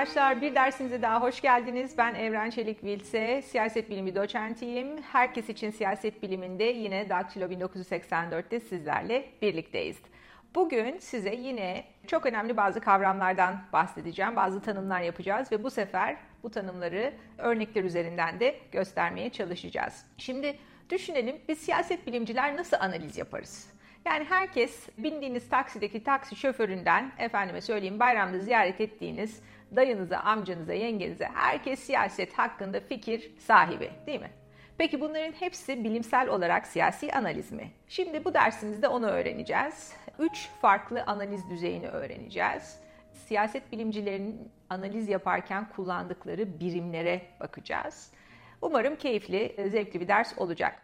Arkadaşlar. Bir dersinize daha hoş geldiniz. Ben Evren Çelik Vilse, siyaset bilimi doçentiyim. Herkes için siyaset biliminde yine Daktilo 1984'te sizlerle birlikteyiz. Bugün size yine çok önemli bazı kavramlardan bahsedeceğim. Bazı tanımlar yapacağız ve bu sefer bu tanımları örnekler üzerinden de göstermeye çalışacağız. Şimdi düşünelim biz siyaset bilimciler nasıl analiz yaparız? Yani herkes bindiğiniz taksideki taksi şoföründen, efendime söyleyeyim bayramda ziyaret ettiğiniz dayınıza, amcanıza, yengenize herkes siyaset hakkında fikir sahibi değil mi? Peki bunların hepsi bilimsel olarak siyasi analiz mi? Şimdi bu dersimizde onu öğreneceğiz. Üç farklı analiz düzeyini öğreneceğiz. Siyaset bilimcilerinin analiz yaparken kullandıkları birimlere bakacağız. Umarım keyifli, zevkli bir ders olacak.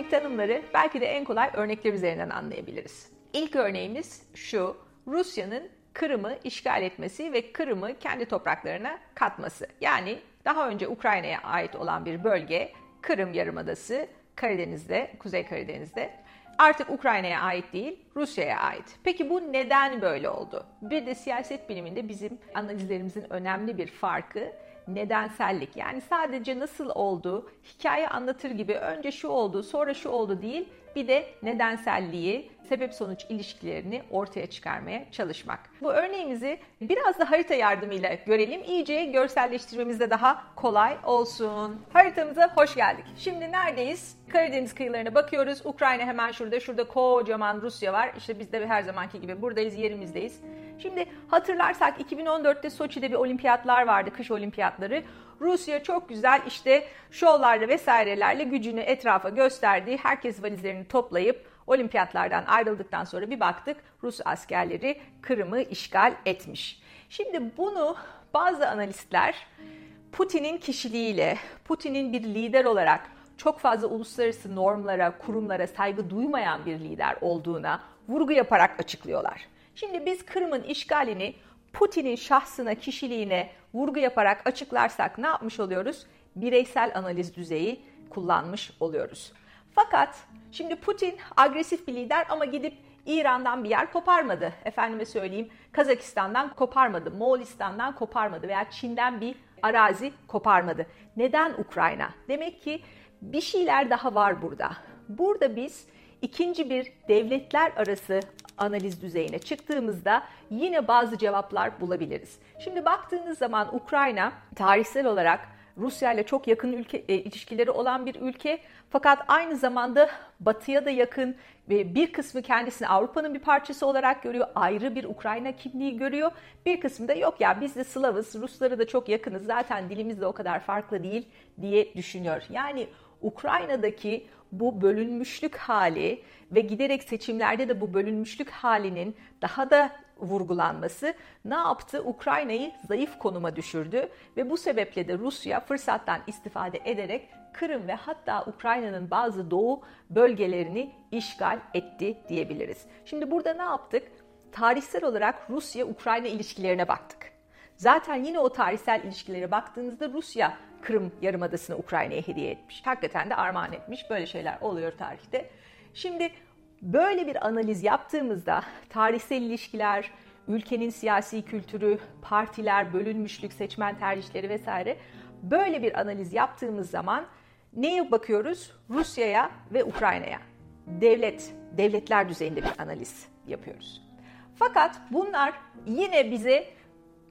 Teknik tanımları belki de en kolay örnekler üzerinden anlayabiliriz. İlk örneğimiz şu. Rusya'nın Kırım'ı işgal etmesi ve Kırım'ı kendi topraklarına katması. Yani daha önce Ukrayna'ya ait olan bir bölge Kırım Yarımadası Karadeniz'de, Kuzey Karadeniz'de artık Ukrayna'ya ait değil, Rusya'ya ait. Peki bu neden böyle oldu? Bir de siyaset biliminde bizim analizlerimizin önemli bir farkı nedensellik. Yani sadece nasıl oldu, hikaye anlatır gibi önce şu oldu, sonra şu oldu değil, bir de nedenselliği, sebep sonuç ilişkilerini ortaya çıkarmaya çalışmak. Bu örneğimizi biraz da harita yardımıyla görelim. İyice görselleştirmemiz de daha kolay olsun. Haritamıza hoş geldik. Şimdi neredeyiz? Karadeniz kıyılarına bakıyoruz. Ukrayna hemen şurada. Şurada kocaman Rusya var. İşte biz de her zamanki gibi buradayız, yerimizdeyiz. Şimdi hatırlarsak 2014'te Soçi'de bir olimpiyatlar vardı, kış olimpiyatları. Rusya çok güzel işte şovlarla vesairelerle gücünü etrafa gösterdi. Herkes valizlerini toplayıp olimpiyatlardan ayrıldıktan sonra bir baktık Rus askerleri Kırım'ı işgal etmiş. Şimdi bunu bazı analistler Putin'in kişiliğiyle, Putin'in bir lider olarak çok fazla uluslararası normlara, kurumlara saygı duymayan bir lider olduğuna vurgu yaparak açıklıyorlar. Şimdi biz Kırım'ın işgalini Putin'in şahsına, kişiliğine vurgu yaparak açıklarsak ne yapmış oluyoruz? Bireysel analiz düzeyi kullanmış oluyoruz. Fakat şimdi Putin agresif bir lider ama gidip İran'dan bir yer koparmadı. Efendime söyleyeyim Kazakistan'dan koparmadı, Moğolistan'dan koparmadı veya Çin'den bir arazi koparmadı. Neden Ukrayna? Demek ki bir şeyler daha var burada. Burada biz ikinci bir devletler arası analiz düzeyine çıktığımızda yine bazı cevaplar bulabiliriz. Şimdi baktığınız zaman Ukrayna tarihsel olarak Rusya ile çok yakın ülke e, ilişkileri olan bir ülke fakat aynı zamanda Batı'ya da yakın ve bir kısmı kendisini Avrupa'nın bir parçası olarak görüyor. Ayrı bir Ukrayna kimliği görüyor. Bir kısmı da yok ya biz de Slavız, Ruslara da çok yakınız. Zaten dilimiz de o kadar farklı değil diye düşünüyor. Yani Ukrayna'daki bu bölünmüşlük hali ve giderek seçimlerde de bu bölünmüşlük halinin daha da vurgulanması ne yaptı? Ukrayna'yı zayıf konuma düşürdü ve bu sebeple de Rusya fırsattan istifade ederek Kırım ve hatta Ukrayna'nın bazı doğu bölgelerini işgal etti diyebiliriz. Şimdi burada ne yaptık? Tarihsel olarak Rusya-Ukrayna ilişkilerine baktık. Zaten yine o tarihsel ilişkilere baktığınızda Rusya Kırım Yarımadası'nı Ukrayna'ya hediye etmiş. Hakikaten de armağan etmiş. Böyle şeyler oluyor tarihte. Şimdi böyle bir analiz yaptığımızda tarihsel ilişkiler, ülkenin siyasi kültürü, partiler, bölünmüşlük, seçmen tercihleri vesaire böyle bir analiz yaptığımız zaman neye bakıyoruz? Rusya'ya ve Ukrayna'ya. Devlet, devletler düzeyinde bir analiz yapıyoruz. Fakat bunlar yine bize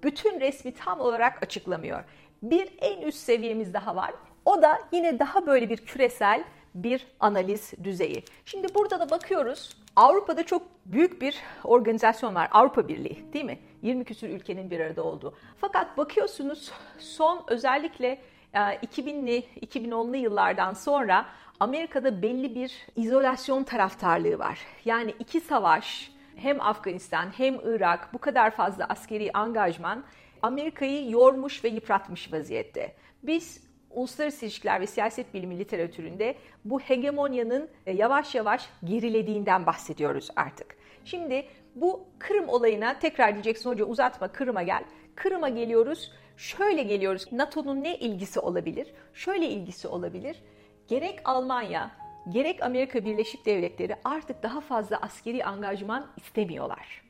bütün resmi tam olarak açıklamıyor. Bir en üst seviyemiz daha var. O da yine daha böyle bir küresel bir analiz düzeyi. Şimdi burada da bakıyoruz. Avrupa'da çok büyük bir organizasyon var. Avrupa Birliği değil mi? 20 küsur ülkenin bir arada olduğu. Fakat bakıyorsunuz son özellikle 2000'li e, 2010'lu yıllardan sonra Amerika'da belli bir izolasyon taraftarlığı var. Yani iki savaş hem Afganistan hem Irak bu kadar fazla askeri angajman Amerika'yı yormuş ve yıpratmış vaziyette. Biz uluslararası ilişkiler ve siyaset bilimi literatüründe bu hegemonyanın e, yavaş yavaş gerilediğinden bahsediyoruz artık. Şimdi bu Kırım olayına tekrar diyeceksin hoca uzatma Kırım'a gel. Kırım'a geliyoruz. Şöyle geliyoruz. NATO'nun ne ilgisi olabilir? Şöyle ilgisi olabilir. Gerek Almanya, gerek Amerika Birleşik Devletleri artık daha fazla askeri angajman istemiyorlar.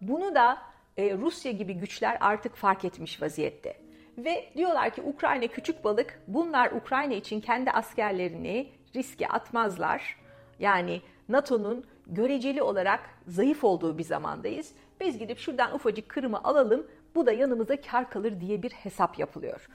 Bunu da e, Rusya gibi güçler artık fark etmiş vaziyette. Ve diyorlar ki Ukrayna küçük balık bunlar Ukrayna için kendi askerlerini riske atmazlar. Yani NATO'nun göreceli olarak zayıf olduğu bir zamandayız. Biz gidip şuradan ufacık Kırım'ı alalım bu da yanımıza kar kalır diye bir hesap yapılıyor.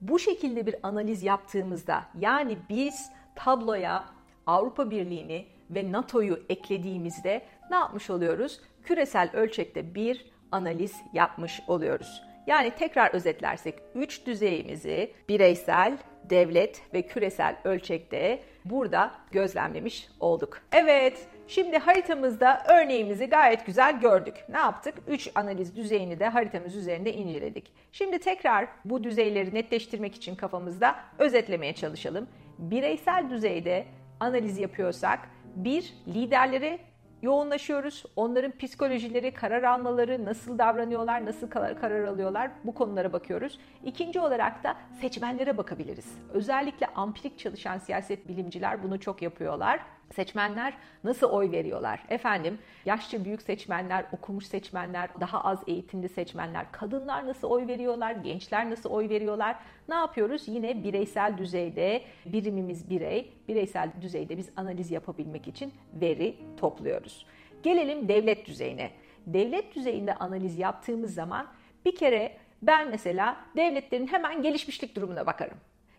Bu şekilde bir analiz yaptığımızda yani biz tabloya Avrupa Birliği'ni ve NATO'yu eklediğimizde ne yapmış oluyoruz? Küresel ölçekte bir analiz yapmış oluyoruz. Yani tekrar özetlersek üç düzeyimizi bireysel, devlet ve küresel ölçekte burada gözlemlemiş olduk. Evet, şimdi haritamızda örneğimizi gayet güzel gördük. Ne yaptık? 3 analiz düzeyini de haritamız üzerinde inceledik. Şimdi tekrar bu düzeyleri netleştirmek için kafamızda özetlemeye çalışalım. Bireysel düzeyde analiz yapıyorsak bir liderlere yoğunlaşıyoruz. Onların psikolojileri, karar almaları, nasıl davranıyorlar, nasıl karar alıyorlar bu konulara bakıyoruz. İkinci olarak da seçmenlere bakabiliriz. Özellikle ampirik çalışan siyaset bilimciler bunu çok yapıyorlar. Seçmenler nasıl oy veriyorlar? Efendim, yaşça büyük seçmenler, okumuş seçmenler, daha az eğitimli seçmenler, kadınlar nasıl oy veriyorlar, gençler nasıl oy veriyorlar? Ne yapıyoruz? Yine bireysel düzeyde, birimimiz birey, bireysel düzeyde biz analiz yapabilmek için veri topluyoruz. Gelelim devlet düzeyine. Devlet düzeyinde analiz yaptığımız zaman bir kere ben mesela devletlerin hemen gelişmişlik durumuna bakarım.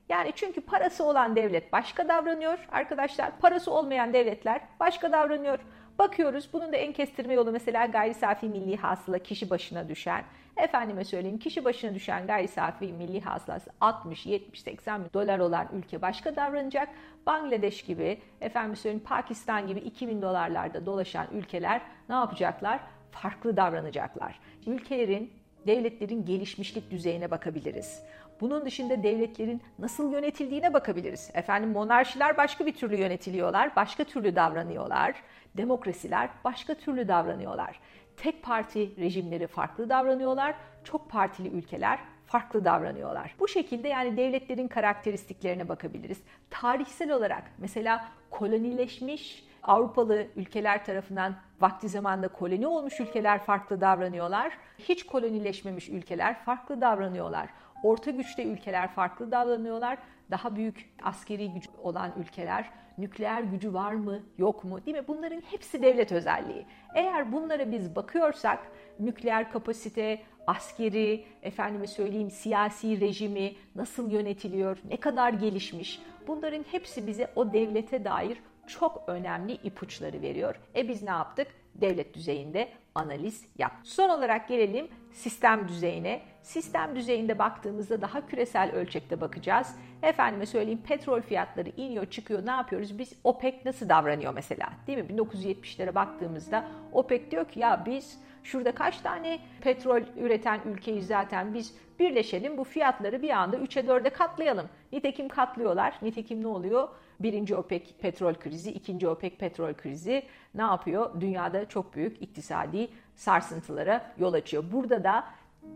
Yani çünkü parası olan devlet başka davranıyor arkadaşlar. Parası olmayan devletler başka davranıyor. Bakıyoruz bunun da en kestirme yolu mesela gayri safi milli hasıla kişi başına düşen. Efendime söyleyeyim kişi başına düşen gayri safi milli hasılası 60, 70, 80 bin dolar olan ülke başka davranacak. Bangladeş gibi, efendim söyleyeyim Pakistan gibi 2000 dolarlarda dolaşan ülkeler ne yapacaklar? Farklı davranacaklar. Ülkelerin, devletlerin gelişmişlik düzeyine bakabiliriz. Bunun dışında devletlerin nasıl yönetildiğine bakabiliriz. Efendim monarşiler başka bir türlü yönetiliyorlar, başka türlü davranıyorlar. Demokrasiler başka türlü davranıyorlar. Tek parti rejimleri farklı davranıyorlar. Çok partili ülkeler farklı davranıyorlar. Bu şekilde yani devletlerin karakteristiklerine bakabiliriz. Tarihsel olarak mesela kolonileşmiş Avrupalı ülkeler tarafından vakti zamanında koloni olmuş ülkeler farklı davranıyorlar. Hiç kolonileşmemiş ülkeler farklı davranıyorlar. Orta güçte ülkeler farklı davranıyorlar. Daha büyük askeri gücü olan ülkeler nükleer gücü var mı yok mu değil mi? Bunların hepsi devlet özelliği. Eğer bunlara biz bakıyorsak nükleer kapasite, askeri, efendime söyleyeyim siyasi rejimi nasıl yönetiliyor, ne kadar gelişmiş bunların hepsi bize o devlete dair çok önemli ipuçları veriyor. E biz ne yaptık? Devlet düzeyinde analiz yap. Son olarak gelelim sistem düzeyine. Sistem düzeyinde baktığımızda daha küresel ölçekte bakacağız. Efendime söyleyeyim petrol fiyatları iniyor çıkıyor ne yapıyoruz? Biz OPEC nasıl davranıyor mesela? Değil mi? 1970'lere baktığımızda OPEC diyor ki ya biz şurada kaç tane petrol üreten ülkeyiz zaten biz birleşelim bu fiyatları bir anda 3'e 4'e katlayalım. Nitekim katlıyorlar. Nitekim ne oluyor? Birinci OPEC petrol krizi, ikinci OPEC petrol krizi ne yapıyor? Dünyada çok büyük iktisadi sarsıntılara yol açıyor. Burada da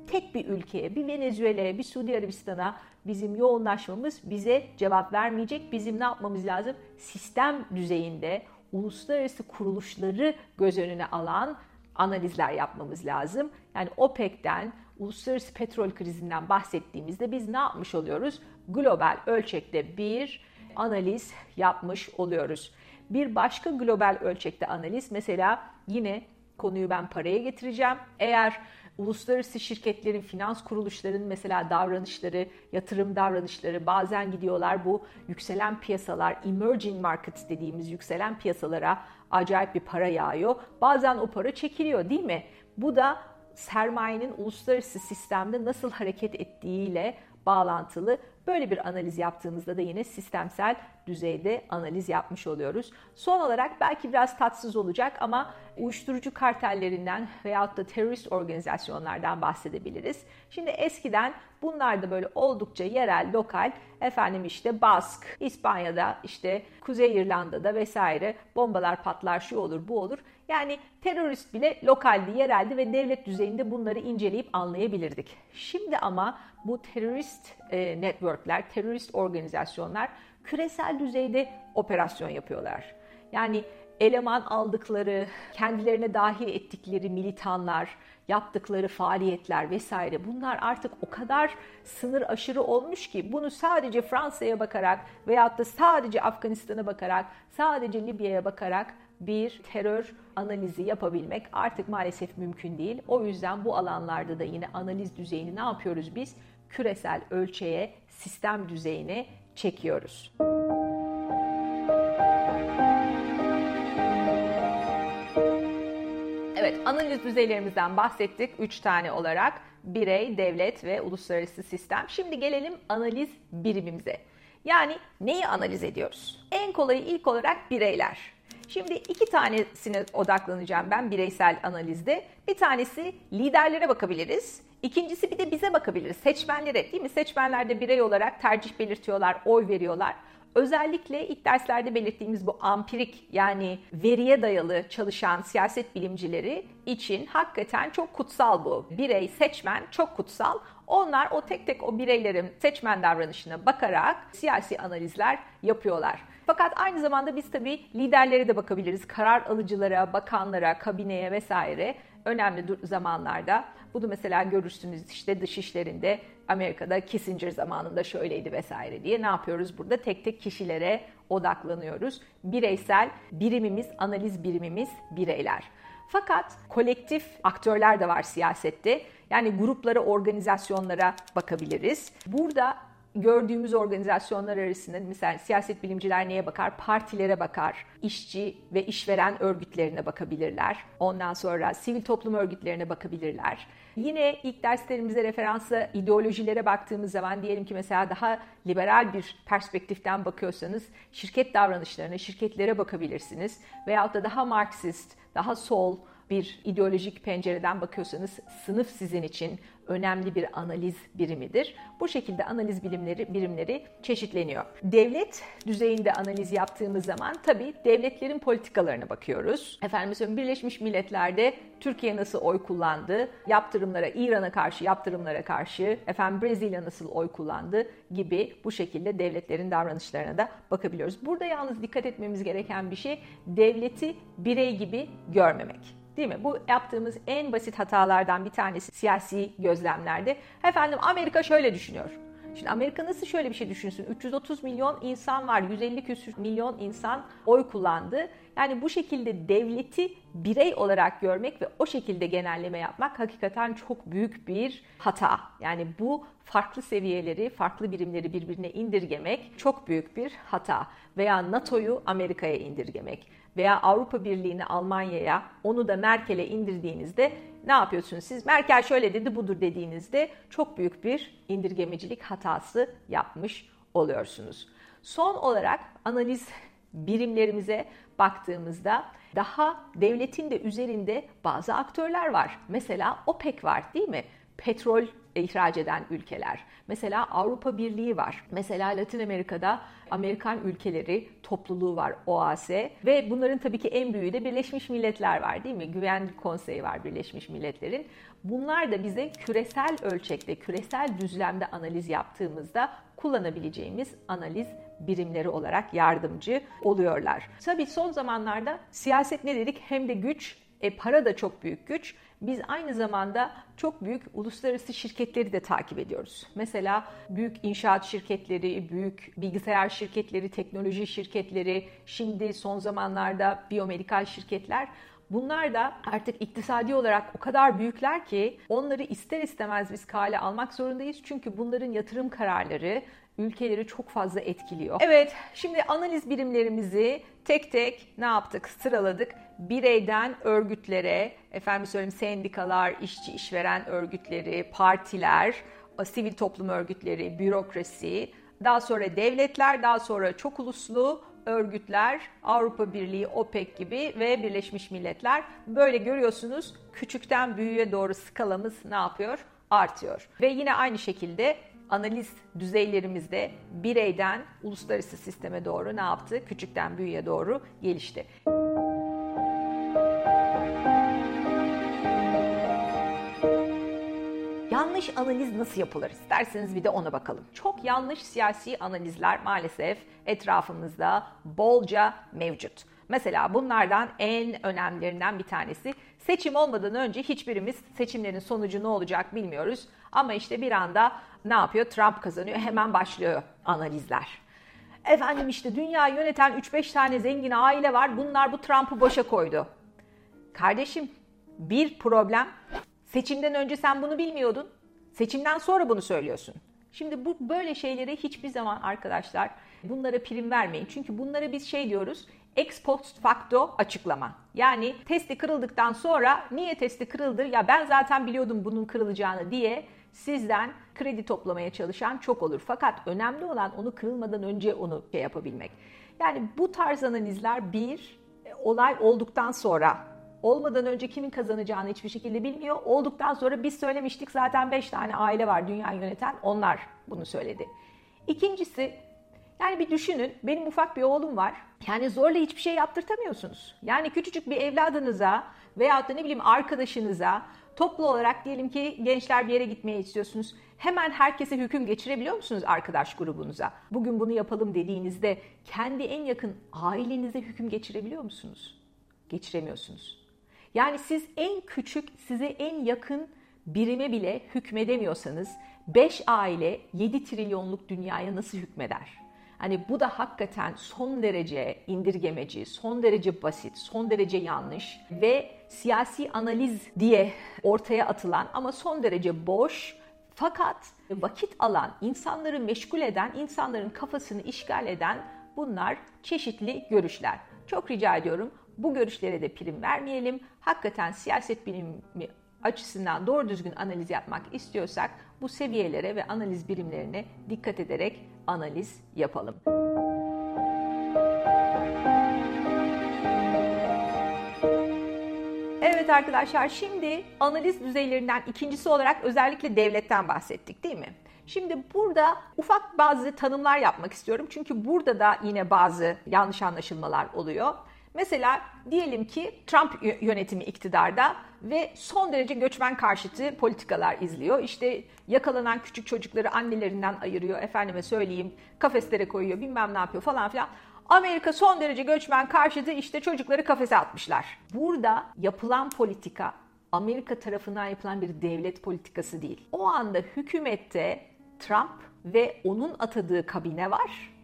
tek bir ülkeye, bir Venezuela'ya, bir Suudi Arabistan'a bizim yoğunlaşmamız bize cevap vermeyecek. Bizim ne yapmamız lazım? Sistem düzeyinde uluslararası kuruluşları göz önüne alan analizler yapmamız lazım. Yani OPEC'ten, uluslararası petrol krizinden bahsettiğimizde biz ne yapmış oluyoruz? Global ölçekte bir analiz yapmış oluyoruz. Bir başka global ölçekte analiz mesela yine konuyu ben paraya getireceğim. Eğer uluslararası şirketlerin, finans kuruluşlarının mesela davranışları, yatırım davranışları bazen gidiyorlar bu yükselen piyasalar, emerging markets dediğimiz yükselen piyasalara acayip bir para yağıyor. Bazen o para çekiliyor değil mi? Bu da sermayenin uluslararası sistemde nasıl hareket ettiğiyle bağlantılı. Böyle bir analiz yaptığımızda da yine sistemsel düzeyde analiz yapmış oluyoruz. Son olarak belki biraz tatsız olacak ama uyuşturucu kartellerinden veyahut da terörist organizasyonlardan bahsedebiliriz. Şimdi eskiden bunlar da böyle oldukça yerel, lokal, efendim işte Bask, İspanya'da, işte Kuzey İrlanda'da vesaire bombalar patlar, şu olur, bu olur. Yani terörist bile lokaldi, yereldi ve devlet düzeyinde bunları inceleyip anlayabilirdik. Şimdi ama bu terörist e, networkler, terörist organizasyonlar küresel düzeyde operasyon yapıyorlar. Yani eleman aldıkları, kendilerine dahil ettikleri militanlar, yaptıkları faaliyetler vesaire bunlar artık o kadar sınır aşırı olmuş ki bunu sadece Fransa'ya bakarak veyahut da sadece Afganistan'a bakarak, sadece Libya'ya bakarak bir terör analizi yapabilmek artık maalesef mümkün değil. O yüzden bu alanlarda da yine analiz düzeyini ne yapıyoruz biz? Küresel ölçeğe, sistem düzeyine çekiyoruz. Evet, analiz düzeylerimizden bahsettik. Üç tane olarak birey, devlet ve uluslararası sistem. Şimdi gelelim analiz birimimize. Yani neyi analiz ediyoruz? En kolayı ilk olarak bireyler. Şimdi iki tanesine odaklanacağım ben bireysel analizde. Bir tanesi liderlere bakabiliriz. İkincisi bir de bize bakabiliriz, seçmenlere değil mi? Seçmenler de birey olarak tercih belirtiyorlar, oy veriyorlar. Özellikle ilk derslerde belirttiğimiz bu ampirik yani veriye dayalı çalışan siyaset bilimcileri için hakikaten çok kutsal bu. Birey, seçmen çok kutsal. Onlar o tek tek o bireylerin seçmen davranışına bakarak siyasi analizler yapıyorlar. Fakat aynı zamanda biz tabii liderlere de bakabiliriz. Karar alıcılara, bakanlara, kabineye vesaire önemli zamanlarda. Bunu mesela görürsünüz işte dış işlerinde Amerika'da Kissinger zamanında şöyleydi vesaire diye ne yapıyoruz burada? Tek tek kişilere odaklanıyoruz. Bireysel birimimiz, analiz birimimiz bireyler. Fakat kolektif aktörler de var siyasette. Yani gruplara, organizasyonlara bakabiliriz. Burada gördüğümüz organizasyonlar arasında mesela siyaset bilimciler neye bakar? Partilere bakar. işçi ve işveren örgütlerine bakabilirler. Ondan sonra sivil toplum örgütlerine bakabilirler. Yine ilk derslerimize referansa ideolojilere baktığımız zaman diyelim ki mesela daha liberal bir perspektiften bakıyorsanız şirket davranışlarına, şirketlere bakabilirsiniz. Veyahut da daha Marksist, daha sol, bir ideolojik pencereden bakıyorsanız sınıf sizin için önemli bir analiz birimidir. Bu şekilde analiz bilimleri birimleri çeşitleniyor. Devlet düzeyinde analiz yaptığımız zaman tabii devletlerin politikalarına bakıyoruz. Efendim mesela Birleşmiş Milletler'de Türkiye nasıl oy kullandı, yaptırımlara, İran'a karşı yaptırımlara karşı, efendim Brezilya nasıl oy kullandı gibi bu şekilde devletlerin davranışlarına da bakabiliyoruz. Burada yalnız dikkat etmemiz gereken bir şey devleti birey gibi görmemek. Değil mi? Bu yaptığımız en basit hatalardan bir tanesi siyasi gözlemlerde. Efendim Amerika şöyle düşünüyor. Şimdi Amerika nasıl şöyle bir şey düşünsün? 330 milyon insan var, 150 küsür milyon insan oy kullandı. Yani bu şekilde devleti birey olarak görmek ve o şekilde genelleme yapmak hakikaten çok büyük bir hata. Yani bu farklı seviyeleri, farklı birimleri birbirine indirgemek çok büyük bir hata. Veya NATO'yu Amerika'ya indirgemek veya Avrupa Birliği'ni Almanya'ya, onu da Merkel'e indirdiğinizde ne yapıyorsunuz siz? Merkel şöyle dedi, budur dediğinizde çok büyük bir indirgemecilik hatası yapmış oluyorsunuz. Son olarak analiz birimlerimize baktığımızda daha devletin de üzerinde bazı aktörler var. Mesela OPEC var değil mi? Petrol ihraç eden ülkeler. Mesela Avrupa Birliği var. Mesela Latin Amerika'da Amerikan ülkeleri topluluğu var OAS ve bunların tabii ki en büyüğü de Birleşmiş Milletler var değil mi? Güvenlik Konseyi var Birleşmiş Milletler'in. Bunlar da bize küresel ölçekte, küresel düzlemde analiz yaptığımızda kullanabileceğimiz analiz birimleri olarak yardımcı oluyorlar. Tabii son zamanlarda siyaset ne dedik? Hem de güç, e, para da çok büyük güç biz aynı zamanda çok büyük uluslararası şirketleri de takip ediyoruz. Mesela büyük inşaat şirketleri, büyük bilgisayar şirketleri, teknoloji şirketleri, şimdi son zamanlarda biyomedikal şirketler Bunlar da artık iktisadi olarak o kadar büyükler ki onları ister istemez biz kale almak zorundayız. Çünkü bunların yatırım kararları ülkeleri çok fazla etkiliyor. Evet, şimdi analiz birimlerimizi tek tek ne yaptık? Sıraladık. Bireyden örgütlere, efendim söyleyeyim sendikalar, işçi işveren örgütleri, partiler, sivil toplum örgütleri, bürokrasi, daha sonra devletler, daha sonra çok uluslu örgütler, Avrupa Birliği, OPEC gibi ve Birleşmiş Milletler. Böyle görüyorsunuz küçükten büyüğe doğru skalamız ne yapıyor? Artıyor. Ve yine aynı şekilde analiz düzeylerimizde bireyden uluslararası sisteme doğru ne yaptı? Küçükten büyüğe doğru gelişti. yanlış analiz nasıl yapılır? İsterseniz bir de ona bakalım. Çok yanlış siyasi analizler maalesef etrafımızda bolca mevcut. Mesela bunlardan en önemlilerinden bir tanesi seçim olmadan önce hiçbirimiz seçimlerin sonucu ne olacak bilmiyoruz. Ama işte bir anda ne yapıyor? Trump kazanıyor. Hemen başlıyor analizler. Efendim işte dünya yöneten 3-5 tane zengin aile var. Bunlar bu Trump'ı boşa koydu. Kardeşim bir problem. Seçimden önce sen bunu bilmiyordun. Seçimden sonra bunu söylüyorsun. Şimdi bu böyle şeylere hiçbir zaman arkadaşlar bunlara prim vermeyin. Çünkü bunlara biz şey diyoruz ex post facto açıklama. Yani testi kırıldıktan sonra niye testi kırıldı ya ben zaten biliyordum bunun kırılacağını diye sizden kredi toplamaya çalışan çok olur. Fakat önemli olan onu kırılmadan önce onu şey yapabilmek. Yani bu tarz analizler bir olay olduktan sonra olmadan önce kimin kazanacağını hiçbir şekilde bilmiyor. Olduktan sonra biz söylemiştik zaten 5 tane aile var dünya yöneten onlar bunu söyledi. İkincisi yani bir düşünün benim ufak bir oğlum var. Yani zorla hiçbir şey yaptırtamıyorsunuz. Yani küçücük bir evladınıza veyahut da ne bileyim arkadaşınıza toplu olarak diyelim ki gençler bir yere gitmeye istiyorsunuz. Hemen herkese hüküm geçirebiliyor musunuz arkadaş grubunuza? Bugün bunu yapalım dediğinizde kendi en yakın ailenize hüküm geçirebiliyor musunuz? Geçiremiyorsunuz. Yani siz en küçük, size en yakın birime bile hükmedemiyorsanız 5 aile 7 trilyonluk dünyaya nasıl hükmeder? Hani bu da hakikaten son derece indirgemeci, son derece basit, son derece yanlış ve siyasi analiz diye ortaya atılan ama son derece boş fakat vakit alan, insanları meşgul eden, insanların kafasını işgal eden bunlar çeşitli görüşler. Çok rica ediyorum bu görüşlere de prim vermeyelim. Hakikaten siyaset bilimi açısından doğru düzgün analiz yapmak istiyorsak bu seviyelere ve analiz birimlerine dikkat ederek analiz yapalım. Evet arkadaşlar şimdi analiz düzeylerinden ikincisi olarak özellikle devletten bahsettik değil mi? Şimdi burada ufak bazı tanımlar yapmak istiyorum. Çünkü burada da yine bazı yanlış anlaşılmalar oluyor. Mesela diyelim ki Trump yönetimi iktidarda ve son derece göçmen karşıtı politikalar izliyor. İşte yakalanan küçük çocukları annelerinden ayırıyor, efendime söyleyeyim kafeslere koyuyor, bilmem ne yapıyor falan filan. Amerika son derece göçmen karşıtı işte çocukları kafese atmışlar. Burada yapılan politika Amerika tarafından yapılan bir devlet politikası değil. O anda hükümette Trump ve onun atadığı kabine var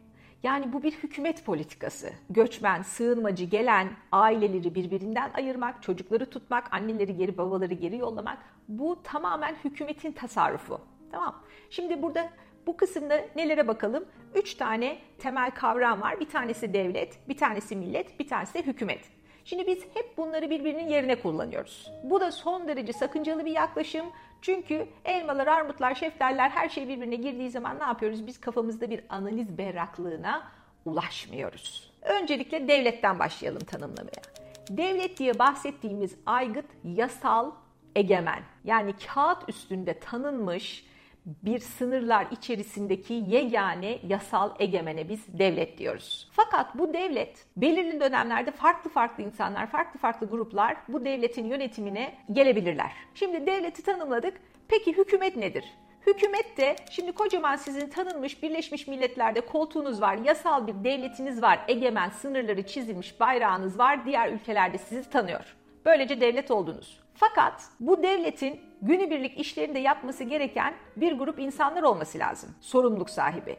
yani bu bir hükümet politikası. Göçmen, sığınmacı gelen aileleri birbirinden ayırmak, çocukları tutmak, anneleri geri, babaları geri yollamak bu tamamen hükümetin tasarrufu. Tamam. Şimdi burada bu kısımda nelere bakalım? Üç tane temel kavram var. Bir tanesi devlet, bir tanesi millet, bir tanesi de hükümet. Şimdi biz hep bunları birbirinin yerine kullanıyoruz. Bu da son derece sakıncalı bir yaklaşım. Çünkü elmalar, armutlar, şeftaller her şey birbirine girdiği zaman ne yapıyoruz? Biz kafamızda bir analiz berraklığına ulaşmıyoruz. Öncelikle devletten başlayalım tanımlamaya. Devlet diye bahsettiğimiz aygıt yasal egemen. Yani kağıt üstünde tanınmış bir sınırlar içerisindeki yegane yasal egemene biz devlet diyoruz. Fakat bu devlet belirli dönemlerde farklı farklı insanlar, farklı farklı gruplar bu devletin yönetimine gelebilirler. Şimdi devleti tanımladık. Peki hükümet nedir? Hükümet de şimdi kocaman sizin tanınmış Birleşmiş Milletler'de koltuğunuz var, yasal bir devletiniz var, egemen sınırları çizilmiş bayrağınız var, diğer ülkelerde sizi tanıyor. Böylece devlet oldunuz. Fakat bu devletin günübirlik işlerini de yapması gereken bir grup insanlar olması lazım. Sorumluluk sahibi.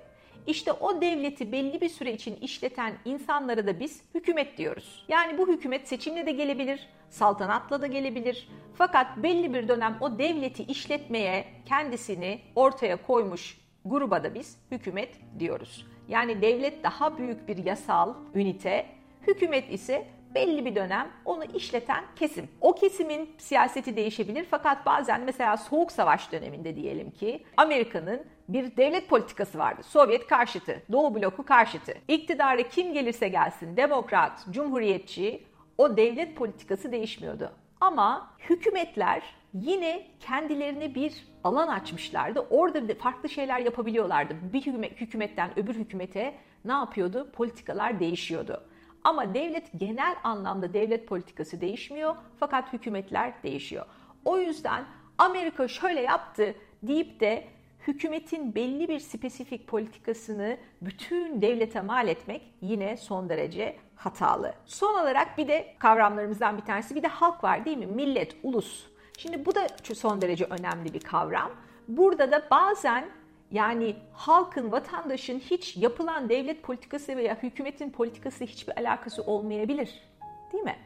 İşte o devleti belli bir süre için işleten insanlara da biz hükümet diyoruz. Yani bu hükümet seçimle de gelebilir, saltanatla da gelebilir. Fakat belli bir dönem o devleti işletmeye kendisini ortaya koymuş gruba da biz hükümet diyoruz. Yani devlet daha büyük bir yasal ünite, hükümet ise belli bir dönem onu işleten kesim. O kesimin siyaseti değişebilir fakat bazen mesela Soğuk Savaş döneminde diyelim ki Amerika'nın bir devlet politikası vardı. Sovyet karşıtı, Doğu bloku karşıtı. İktidara kim gelirse gelsin demokrat, cumhuriyetçi o devlet politikası değişmiyordu. Ama hükümetler yine kendilerine bir alan açmışlardı. Orada farklı şeyler yapabiliyorlardı. Bir hükümetten öbür hükümete ne yapıyordu? Politikalar değişiyordu. Ama devlet genel anlamda devlet politikası değişmiyor fakat hükümetler değişiyor. O yüzden Amerika şöyle yaptı deyip de hükümetin belli bir spesifik politikasını bütün devlete mal etmek yine son derece hatalı. Son olarak bir de kavramlarımızdan bir tanesi bir de halk var değil mi? Millet, ulus. Şimdi bu da son derece önemli bir kavram. Burada da bazen yani halkın, vatandaşın hiç yapılan devlet politikası veya hükümetin politikası hiçbir alakası olmayabilir. Değil mi?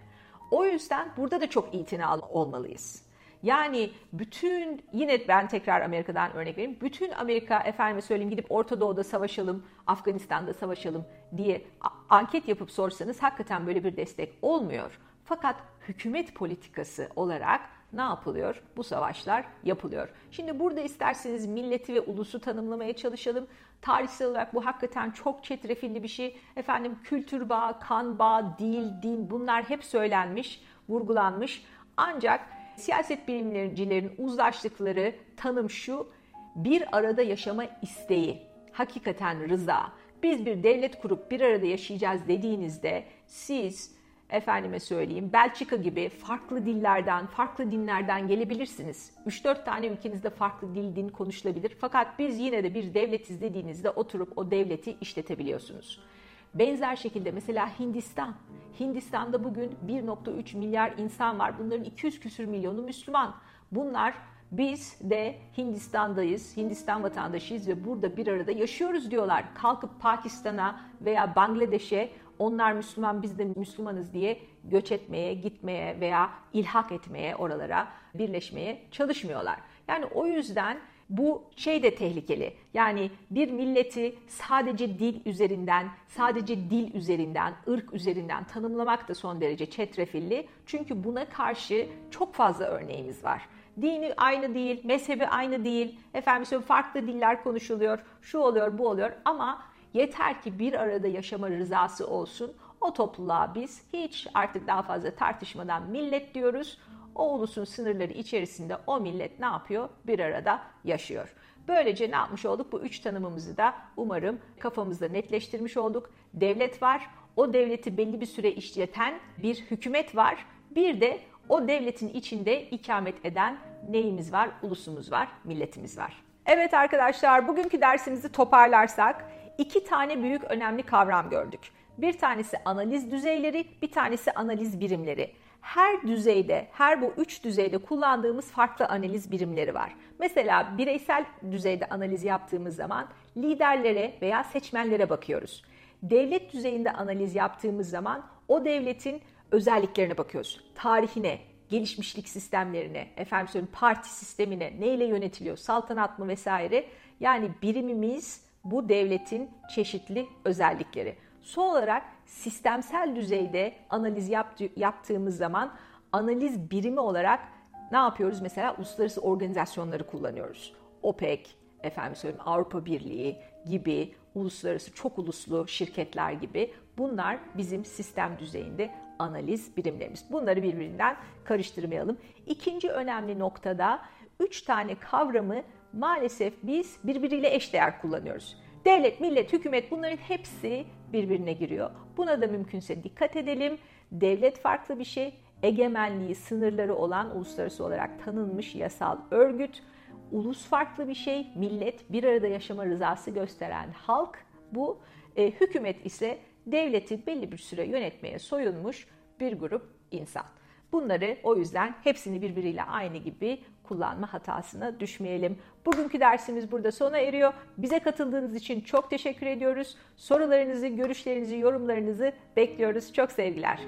O yüzden burada da çok itinalı olmalıyız. Yani bütün yine ben tekrar Amerika'dan örnek vereyim. Bütün Amerika efendime söyleyeyim gidip Orta Doğu'da savaşalım, Afganistan'da savaşalım diye anket yapıp sorsanız hakikaten böyle bir destek olmuyor. Fakat hükümet politikası olarak ne yapılıyor? Bu savaşlar yapılıyor. Şimdi burada isterseniz milleti ve ulusu tanımlamaya çalışalım. Tarihsel olarak bu hakikaten çok çetrefilli bir şey. Efendim kültür bağı, kan bağı, dil, din bunlar hep söylenmiş, vurgulanmış. Ancak siyaset bilimcilerin uzlaştıkları tanım şu, bir arada yaşama isteği, hakikaten rıza. Biz bir devlet kurup bir arada yaşayacağız dediğinizde siz efendime söyleyeyim Belçika gibi farklı dillerden, farklı dinlerden gelebilirsiniz. 3-4 tane ülkenizde farklı dil, din konuşulabilir. Fakat biz yine de bir devletiz dediğinizde oturup o devleti işletebiliyorsunuz. Benzer şekilde mesela Hindistan. Hindistan'da bugün 1.3 milyar insan var. Bunların 200 küsür milyonu Müslüman. Bunlar biz de Hindistan'dayız, Hindistan vatandaşıyız ve burada bir arada yaşıyoruz diyorlar. Kalkıp Pakistan'a veya Bangladeş'e onlar Müslüman biz de Müslümanız diye göç etmeye, gitmeye veya ilhak etmeye oralara birleşmeye çalışmıyorlar. Yani o yüzden bu şey de tehlikeli. Yani bir milleti sadece dil üzerinden, sadece dil üzerinden, ırk üzerinden tanımlamak da son derece çetrefilli. Çünkü buna karşı çok fazla örneğimiz var. Dini aynı değil, mezhebi aynı değil, efendim farklı diller konuşuluyor, şu oluyor, bu oluyor ama Yeter ki bir arada yaşama rızası olsun. O topluluğa biz hiç artık daha fazla tartışmadan millet diyoruz. O ulusun sınırları içerisinde o millet ne yapıyor? Bir arada yaşıyor. Böylece ne yapmış olduk? Bu üç tanımımızı da umarım kafamızda netleştirmiş olduk. Devlet var, o devleti belli bir süre işleten bir hükümet var. Bir de o devletin içinde ikamet eden neyimiz var? Ulusumuz var, milletimiz var. Evet arkadaşlar bugünkü dersimizi toparlarsak iki tane büyük önemli kavram gördük. Bir tanesi analiz düzeyleri, bir tanesi analiz birimleri. Her düzeyde, her bu üç düzeyde kullandığımız farklı analiz birimleri var. Mesela bireysel düzeyde analiz yaptığımız zaman liderlere veya seçmenlere bakıyoruz. Devlet düzeyinde analiz yaptığımız zaman o devletin özelliklerine bakıyoruz. Tarihine, gelişmişlik sistemlerine, efendim söyleyeyim parti sistemine, neyle yönetiliyor, saltanat mı vesaire. Yani birimimiz bu devletin çeşitli özellikleri. Son olarak sistemsel düzeyde analiz yaptı, yaptığımız zaman analiz birimi olarak ne yapıyoruz? Mesela uluslararası organizasyonları kullanıyoruz. OPEC, efendim söyleyeyim Avrupa Birliği gibi uluslararası çok uluslu şirketler gibi bunlar bizim sistem düzeyinde analiz birimlerimiz. Bunları birbirinden karıştırmayalım. İkinci önemli noktada üç tane kavramı maalesef biz birbiriyle eşdeğer kullanıyoruz. Devlet, millet, hükümet bunların hepsi birbirine giriyor. Buna da mümkünse dikkat edelim. Devlet farklı bir şey, egemenliği, sınırları olan uluslararası olarak tanınmış yasal örgüt. Ulus farklı bir şey, millet bir arada yaşama rızası gösteren halk. Bu e, hükümet ise devleti belli bir süre yönetmeye soyunmuş bir grup insan. Bunları o yüzden hepsini birbiriyle aynı gibi kullanma hatasına düşmeyelim. Bugünkü dersimiz burada sona eriyor. Bize katıldığınız için çok teşekkür ediyoruz. Sorularınızı, görüşlerinizi, yorumlarınızı bekliyoruz. Çok sevgiler.